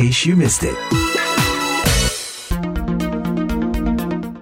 case you missed it.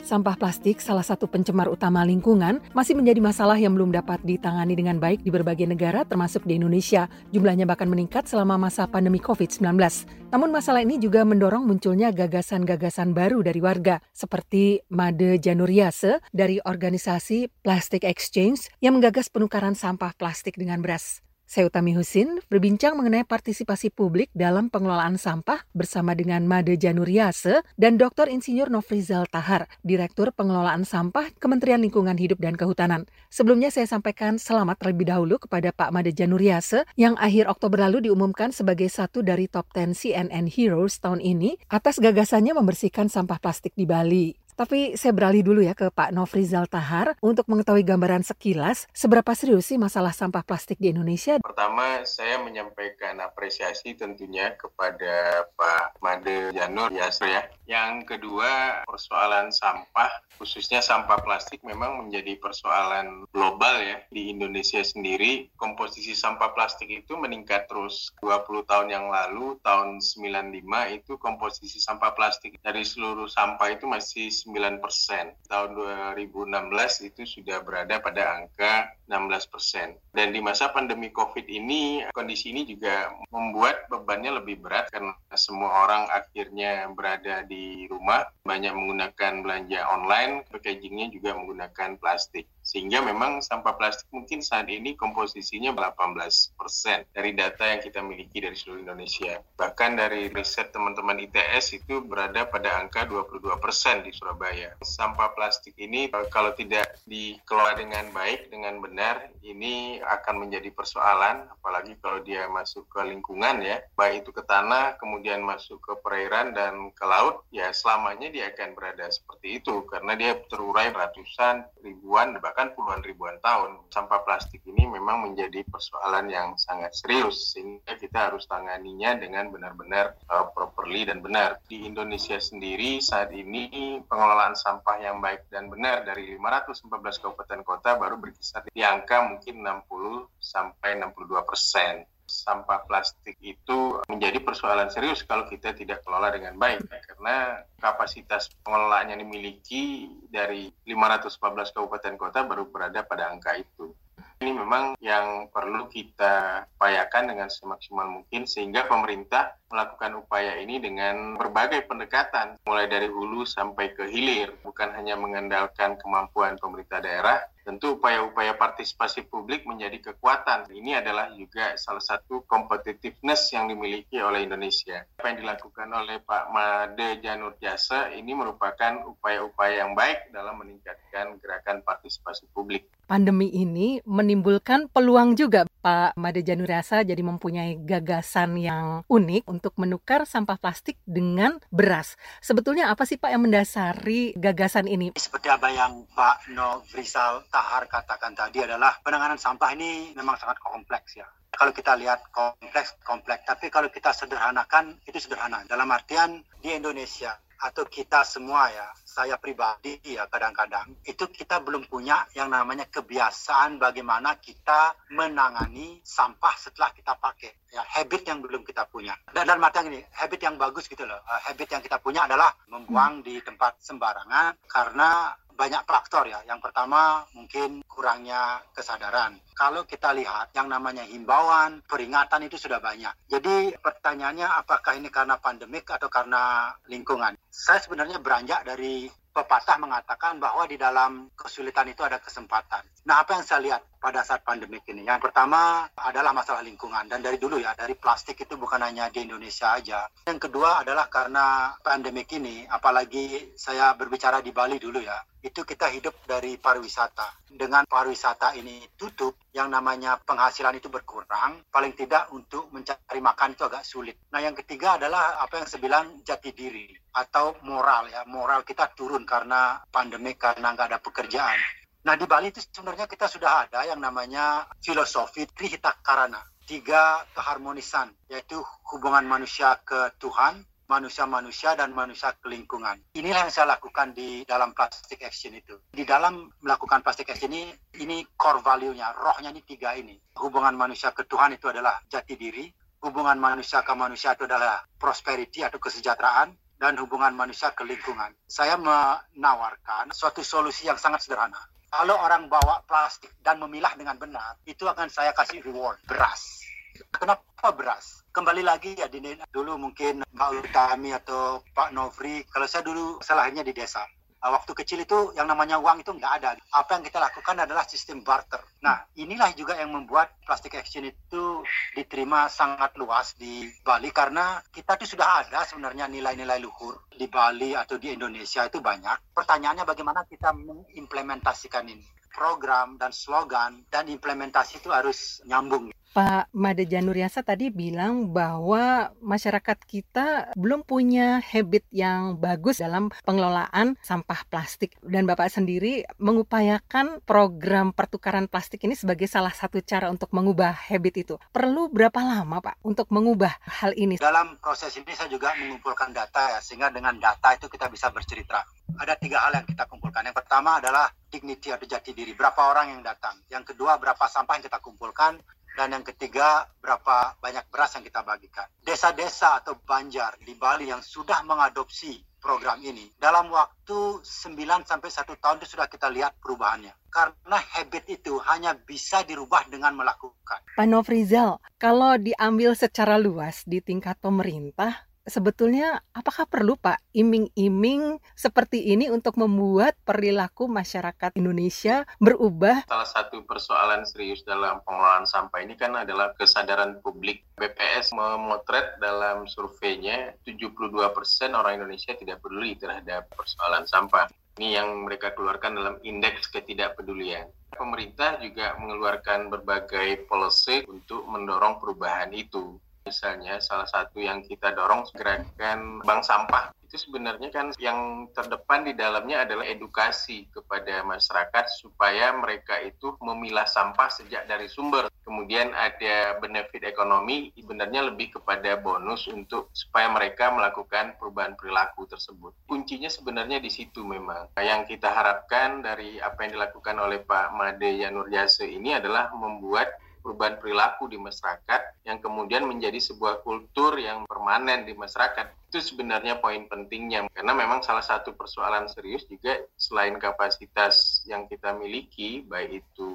Sampah plastik, salah satu pencemar utama lingkungan, masih menjadi masalah yang belum dapat ditangani dengan baik di berbagai negara, termasuk di Indonesia. Jumlahnya bahkan meningkat selama masa pandemi COVID-19. Namun masalah ini juga mendorong munculnya gagasan-gagasan baru dari warga, seperti Made Januriase dari organisasi Plastic Exchange yang menggagas penukaran sampah plastik dengan beras. Saya Utami Husin berbincang mengenai partisipasi publik dalam pengelolaan sampah bersama dengan Made Januriase dan Dr. Insinyur Nofrizal Tahar, Direktur Pengelolaan Sampah Kementerian Lingkungan Hidup dan Kehutanan. Sebelumnya saya sampaikan selamat terlebih dahulu kepada Pak Made Januriase yang akhir Oktober lalu diumumkan sebagai satu dari top 10 CNN Heroes tahun ini atas gagasannya membersihkan sampah plastik di Bali. Tapi saya beralih dulu ya ke Pak Nofrizal Tahar untuk mengetahui gambaran sekilas seberapa serius sih masalah sampah plastik di Indonesia. Pertama, saya menyampaikan apresiasi tentunya kepada Pak Made Janur Yasri ya. Yang kedua, persoalan sampah, khususnya sampah plastik memang menjadi persoalan global ya. Di Indonesia sendiri, komposisi sampah plastik itu meningkat terus. 20 tahun yang lalu, tahun 95 itu komposisi sampah plastik dari seluruh sampah itu masih 9 persen. Tahun 2016 itu sudah berada pada angka 16 persen. Dan di masa pandemi COVID ini, kondisi ini juga membuat bebannya lebih berat karena semua orang akhirnya berada di rumah, banyak menggunakan belanja online, packagingnya juga menggunakan plastik. Sehingga memang sampah plastik mungkin saat ini komposisinya 18 persen dari data yang kita miliki dari seluruh Indonesia. Bahkan dari riset teman-teman ITS itu berada pada angka 22 persen di Surabaya. Sampah plastik ini kalau tidak dikelola dengan baik, dengan benar, ini akan menjadi persoalan, apalagi kalau dia masuk ke lingkungan ya, baik itu ke tanah, kemudian masuk ke perairan dan ke laut, ya selamanya dia akan berada seperti itu, karena dia terurai ratusan, ribuan, bahkan puluhan ribuan tahun. Sampah plastik ini memang menjadi persoalan yang sangat serius sehingga kita harus tanganinya dengan benar-benar uh, properly dan benar. Di Indonesia sendiri saat ini pengelolaan sampah yang baik dan benar dari 514 kabupaten kota baru berkisar di angka mungkin 60 sampai 62 persen sampah plastik itu menjadi persoalan serius kalau kita tidak kelola dengan baik karena kapasitas pengelolaan yang dimiliki dari 514 kabupaten kota baru berada pada angka itu. Ini memang yang perlu kita upayakan dengan semaksimal mungkin sehingga pemerintah melakukan upaya ini dengan berbagai pendekatan mulai dari hulu sampai ke hilir bukan hanya mengandalkan kemampuan pemerintah daerah tentu upaya-upaya partisipasi publik menjadi kekuatan. Ini adalah juga salah satu competitiveness yang dimiliki oleh Indonesia. Apa yang dilakukan oleh Pak Made Janur Jasa ini merupakan upaya-upaya yang baik dalam meningkatkan gerakan partisipasi publik. Pandemi ini menimbulkan peluang juga Pak Made Janur Jasa jadi mempunyai gagasan yang unik untuk menukar sampah plastik dengan beras. Sebetulnya apa sih Pak yang mendasari gagasan ini? Seperti apa yang Pak Novrisal Tahar katakan tadi adalah penanganan sampah ini memang sangat kompleks ya. Kalau kita lihat kompleks, kompleks. Tapi kalau kita sederhanakan, itu sederhana. Dalam artian di Indonesia atau kita semua ya, saya pribadi ya kadang-kadang, itu kita belum punya yang namanya kebiasaan bagaimana kita menangani sampah setelah kita pakai. Ya, habit yang belum kita punya. Dan dalam artian ini, habit yang bagus gitu loh. Habit yang kita punya adalah membuang di tempat sembarangan karena banyak faktor ya. Yang pertama mungkin kurangnya kesadaran. Kalau kita lihat yang namanya himbauan, peringatan itu sudah banyak. Jadi pertanyaannya apakah ini karena pandemik atau karena lingkungan? Saya sebenarnya beranjak dari pepatah mengatakan bahwa di dalam kesulitan itu ada kesempatan. Nah, apa yang saya lihat pada saat pandemik ini? Yang pertama adalah masalah lingkungan. Dan dari dulu ya, dari plastik itu bukan hanya di Indonesia aja. Yang kedua adalah karena pandemik ini, apalagi saya berbicara di Bali dulu ya, itu kita hidup dari pariwisata. Dengan pariwisata ini tutup, yang namanya penghasilan itu berkurang, paling tidak untuk mencari makan itu agak sulit. Nah, yang ketiga adalah apa yang saya bilang jati diri atau moral ya. Moral kita turun karena pandemi, karena nggak ada pekerjaan. Nah, di Bali itu sebenarnya kita sudah ada yang namanya filosofi Trihita Karana. Tiga keharmonisan, yaitu hubungan manusia ke Tuhan, manusia-manusia dan manusia ke lingkungan. Inilah yang saya lakukan di dalam plastic action itu. Di dalam melakukan plastic action ini, ini core value-nya, rohnya ini tiga ini. Hubungan manusia ke Tuhan itu adalah jati diri, hubungan manusia ke manusia itu adalah prosperity atau kesejahteraan dan hubungan manusia ke lingkungan. Saya menawarkan suatu solusi yang sangat sederhana. Kalau orang bawa plastik dan memilah dengan benar, itu akan saya kasih reward, beras. Kenapa beras? Kembali lagi ya dulu mungkin Mbak Utami atau Pak Novri, kalau saya dulu salahnya di desa waktu kecil itu yang namanya uang itu nggak ada. Apa yang kita lakukan adalah sistem barter. Nah, inilah juga yang membuat plastic exchange itu diterima sangat luas di Bali karena kita itu sudah ada sebenarnya nilai-nilai luhur di Bali atau di Indonesia itu banyak. Pertanyaannya bagaimana kita mengimplementasikan ini program dan slogan dan implementasi itu harus nyambung. Pak Made Januriasa tadi bilang bahwa masyarakat kita belum punya habit yang bagus dalam pengelolaan sampah plastik dan Bapak sendiri mengupayakan program pertukaran plastik ini sebagai salah satu cara untuk mengubah habit itu. Perlu berapa lama Pak untuk mengubah hal ini? Dalam proses ini saya juga mengumpulkan data ya sehingga dengan data itu kita bisa bercerita. Ada tiga hal yang kita kumpulkan. Yang pertama adalah dignity atau jati diri. Berapa orang yang datang. Yang kedua berapa sampah yang kita kumpulkan dan yang ketiga berapa banyak beras yang kita bagikan. Desa-desa atau banjar di Bali yang sudah mengadopsi program ini dalam waktu 9 sampai 1 tahun itu sudah kita lihat perubahannya. Karena habit itu hanya bisa dirubah dengan melakukan. Pak Nofrizal, kalau diambil secara luas di tingkat pemerintah, sebetulnya apakah perlu Pak iming-iming seperti ini untuk membuat perilaku masyarakat Indonesia berubah? Salah satu persoalan serius dalam pengelolaan sampah ini kan adalah kesadaran publik. BPS memotret dalam surveinya 72% orang Indonesia tidak peduli terhadap persoalan sampah. Ini yang mereka keluarkan dalam indeks ketidakpedulian. Pemerintah juga mengeluarkan berbagai policy untuk mendorong perubahan itu Misalnya salah satu yang kita dorong gerakan bank sampah itu sebenarnya kan yang terdepan di dalamnya adalah edukasi kepada masyarakat supaya mereka itu memilah sampah sejak dari sumber. Kemudian ada benefit ekonomi sebenarnya lebih kepada bonus untuk supaya mereka melakukan perubahan perilaku tersebut. Kuncinya sebenarnya di situ memang. Yang kita harapkan dari apa yang dilakukan oleh Pak Made Yanur Yase ini adalah membuat perubahan perilaku di masyarakat yang kemudian menjadi sebuah kultur yang permanen di masyarakat. Itu sebenarnya poin pentingnya karena memang salah satu persoalan serius juga selain kapasitas yang kita miliki baik itu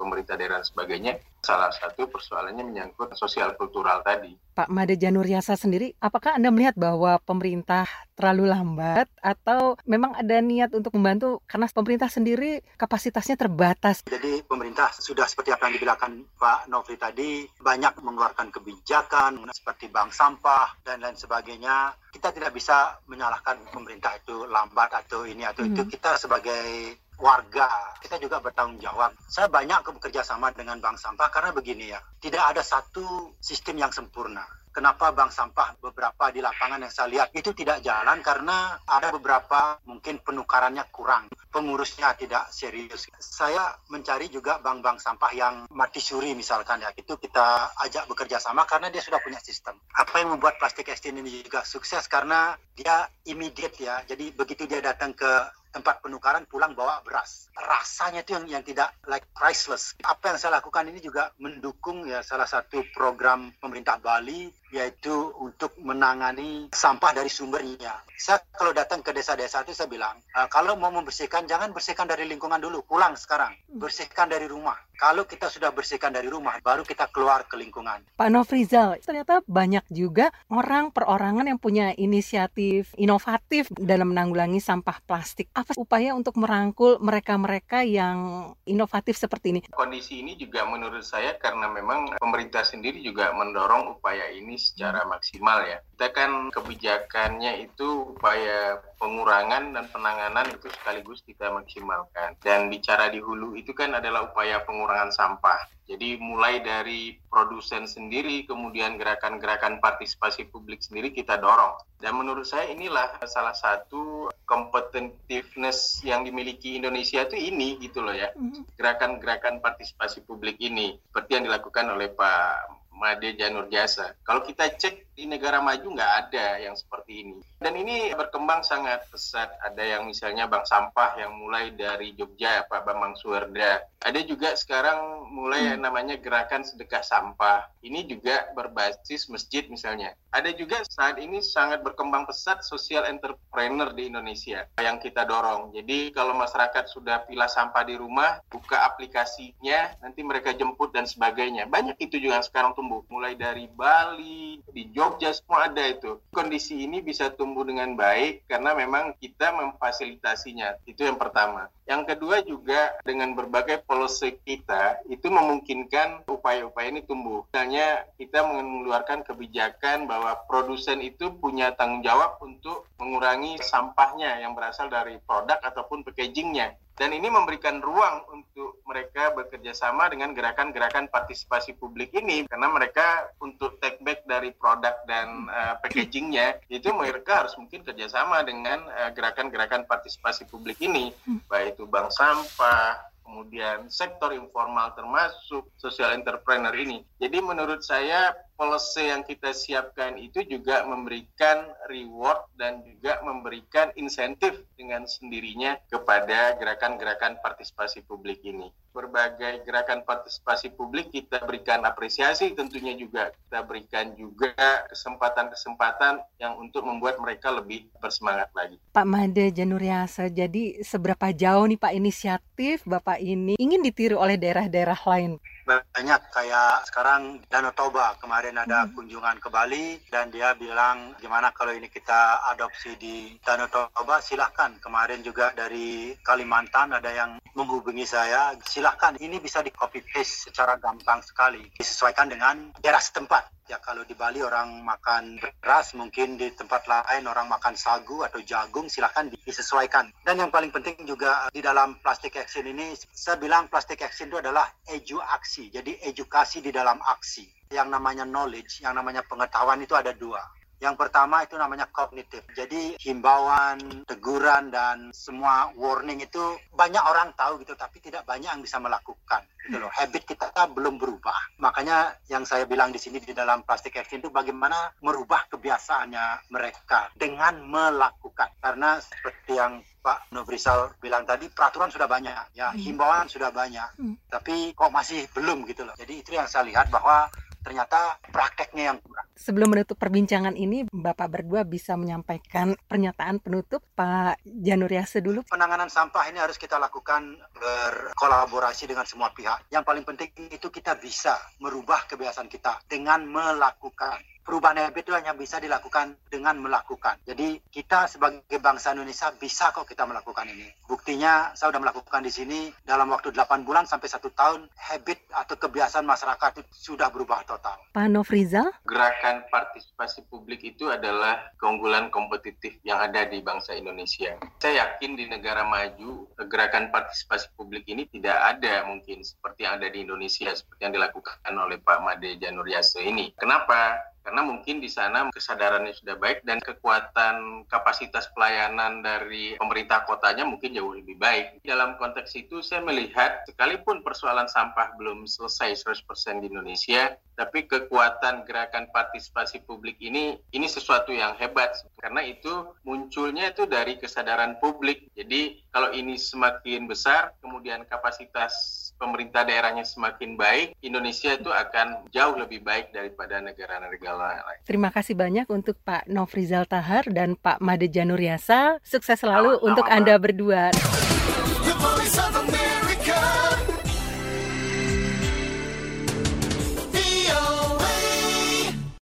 pemerintah daerah dan sebagainya salah satu persoalannya menyangkut sosial kultural tadi. Pak Made Januriasa sendiri, apakah Anda melihat bahwa pemerintah terlalu lambat atau memang ada niat untuk membantu karena pemerintah sendiri kapasitasnya terbatas? Jadi pemerintah sudah seperti apa yang dibilangkan Pak Novi tadi, banyak mengeluarkan kebijakan seperti bank sampah dan lain sebagainya. Kita tidak bisa menyalahkan pemerintah itu lambat atau ini atau hmm. itu. Kita sebagai warga kita juga bertanggung jawab. Saya banyak bekerja sama dengan bank sampah karena begini ya, tidak ada satu sistem yang sempurna. Kenapa bank sampah beberapa di lapangan yang saya lihat itu tidak jalan karena ada beberapa mungkin penukarannya kurang, pengurusnya tidak serius. Saya mencari juga bank-bank sampah yang mati suri misalkan ya, itu kita ajak bekerja sama karena dia sudah punya sistem. Apa yang membuat plastik exchange ini juga sukses karena dia immediate ya, jadi begitu dia datang ke tempat penukaran pulang bawa beras. Rasanya itu yang yang tidak like priceless. Apa yang saya lakukan ini juga mendukung ya salah satu program pemerintah Bali yaitu untuk menangani sampah dari sumbernya. Saya kalau datang ke desa-desa itu saya bilang, e, kalau mau membersihkan jangan bersihkan dari lingkungan dulu, pulang sekarang. Bersihkan dari rumah. Kalau kita sudah bersihkan dari rumah, baru kita keluar ke lingkungan. Pak Nofrizal, ternyata banyak juga orang perorangan yang punya inisiatif inovatif dalam menanggulangi sampah plastik. Apa upaya untuk merangkul mereka-mereka yang inovatif seperti ini? Kondisi ini juga menurut saya karena memang pemerintah sendiri juga mendorong upaya ini secara maksimal ya. Kita kan kebijakannya itu upaya pengurangan dan penanganan itu sekaligus kita maksimalkan. Dan bicara di hulu itu kan adalah upaya pengurangan sampah. Jadi mulai dari produsen sendiri, kemudian gerakan-gerakan partisipasi publik sendiri kita dorong. Dan menurut saya inilah salah satu competitiveness yang dimiliki Indonesia itu ini gitu loh ya. Mm-hmm. Gerakan-gerakan partisipasi publik ini. Seperti yang dilakukan oleh Pak Made Janur Jasa. Kalau kita cek di negara maju nggak ada yang seperti ini. Dan ini berkembang sangat pesat. Ada yang misalnya bank sampah yang mulai dari Jogja, Pak Bambang Suwerda. Ada juga sekarang mulai yang namanya gerakan sedekah sampah. Ini juga berbasis masjid misalnya. Ada juga saat ini sangat berkembang pesat social entrepreneur di Indonesia yang kita dorong. Jadi kalau masyarakat sudah pilah sampah di rumah, buka aplikasinya, nanti mereka jemput dan sebagainya. Banyak itu juga yang sekarang tumbuh. Mulai dari Bali, di Jogja, semua ada itu. Kondisi ini bisa tumbuh dengan baik karena memang kita memfasilitasinya. Itu yang pertama. Yang kedua juga dengan berbagai policy kita, itu memungkinkan upaya-upaya ini tumbuh. Misalnya kita mengeluarkan kebijakan bahwa produsen itu punya tanggung jawab untuk mengurangi sampahnya yang berasal dari produk ataupun packagingnya dan ini memberikan ruang untuk mereka bekerja sama dengan gerakan-gerakan partisipasi publik ini karena mereka untuk take back dari produk dan uh, packagingnya itu mereka harus mungkin kerjasama dengan uh, gerakan-gerakan partisipasi publik ini hmm. baik itu bank sampah kemudian sektor informal termasuk social entrepreneur ini. Jadi menurut saya policy yang kita siapkan itu juga memberikan reward dan juga memberikan insentif dengan sendirinya kepada gerakan-gerakan partisipasi publik ini. Berbagai gerakan partisipasi publik kita berikan apresiasi tentunya juga kita berikan juga kesempatan-kesempatan yang untuk membuat mereka lebih bersemangat lagi. Pak Made Januriasa, jadi seberapa jauh nih Pak inisiatif Bapak ini ingin ditiru oleh daerah-daerah lain? Banyak kayak sekarang Danau Toba kemarin ada hmm. kunjungan ke Bali dan dia bilang gimana kalau ini kita adopsi di Danau Toba? Silahkan. Kemarin juga dari Kalimantan ada yang menghubungi saya silahkan ini bisa di copy paste secara gampang sekali disesuaikan dengan daerah setempat. Ya kalau di Bali orang makan beras mungkin di tempat lain orang makan sagu atau jagung silahkan disesuaikan. Dan yang paling penting juga di dalam plastik action ini saya bilang plastik action itu adalah edu aksi jadi edukasi di dalam aksi yang namanya knowledge yang namanya pengetahuan itu ada dua yang pertama itu namanya kognitif. Jadi himbauan, teguran dan semua warning itu banyak orang tahu gitu tapi tidak banyak yang bisa melakukan gitu loh. Habit kita belum berubah. Makanya yang saya bilang di sini di dalam plastik action itu bagaimana merubah kebiasaannya mereka dengan melakukan. Karena seperti yang Pak Nobrisal bilang tadi peraturan sudah banyak ya, hmm. himbauan sudah banyak. Hmm. Tapi kok masih belum gitu loh. Jadi itu yang saya lihat bahwa ternyata prakteknya yang kurang. Sebelum menutup perbincangan ini, Bapak berdua bisa menyampaikan pernyataan penutup Pak Januriase dulu. Penanganan sampah ini harus kita lakukan berkolaborasi dengan semua pihak. Yang paling penting itu kita bisa merubah kebiasaan kita dengan melakukan perubahan habit itu hanya bisa dilakukan dengan melakukan. Jadi kita sebagai bangsa Indonesia bisa kok kita melakukan ini. Buktinya saya sudah melakukan di sini dalam waktu 8 bulan sampai satu tahun habit atau kebiasaan masyarakat itu sudah berubah total. Pak Nofriza? Gerakan partisipasi publik itu adalah keunggulan kompetitif yang ada di bangsa Indonesia. Saya yakin di negara maju gerakan partisipasi publik ini tidak ada mungkin seperti yang ada di Indonesia seperti yang dilakukan oleh Pak Made Januriase ini. Kenapa? Karena mungkin di sana kesadarannya sudah baik dan kekuatan kapasitas pelayanan dari pemerintah kotanya mungkin jauh lebih baik. Dalam konteks itu saya melihat sekalipun persoalan sampah belum selesai 100% di Indonesia, tapi kekuatan gerakan partisipasi publik ini ini sesuatu yang hebat karena itu munculnya itu dari kesadaran publik. Jadi kalau ini semakin besar, kemudian kapasitas pemerintah daerahnya semakin baik, Indonesia itu akan jauh lebih baik daripada negara-negara lain. Terima kasih banyak untuk Pak Nofrizal Tahar dan Pak Made Januriasa. Sukses selalu Sama-sama. untuk Anda berdua.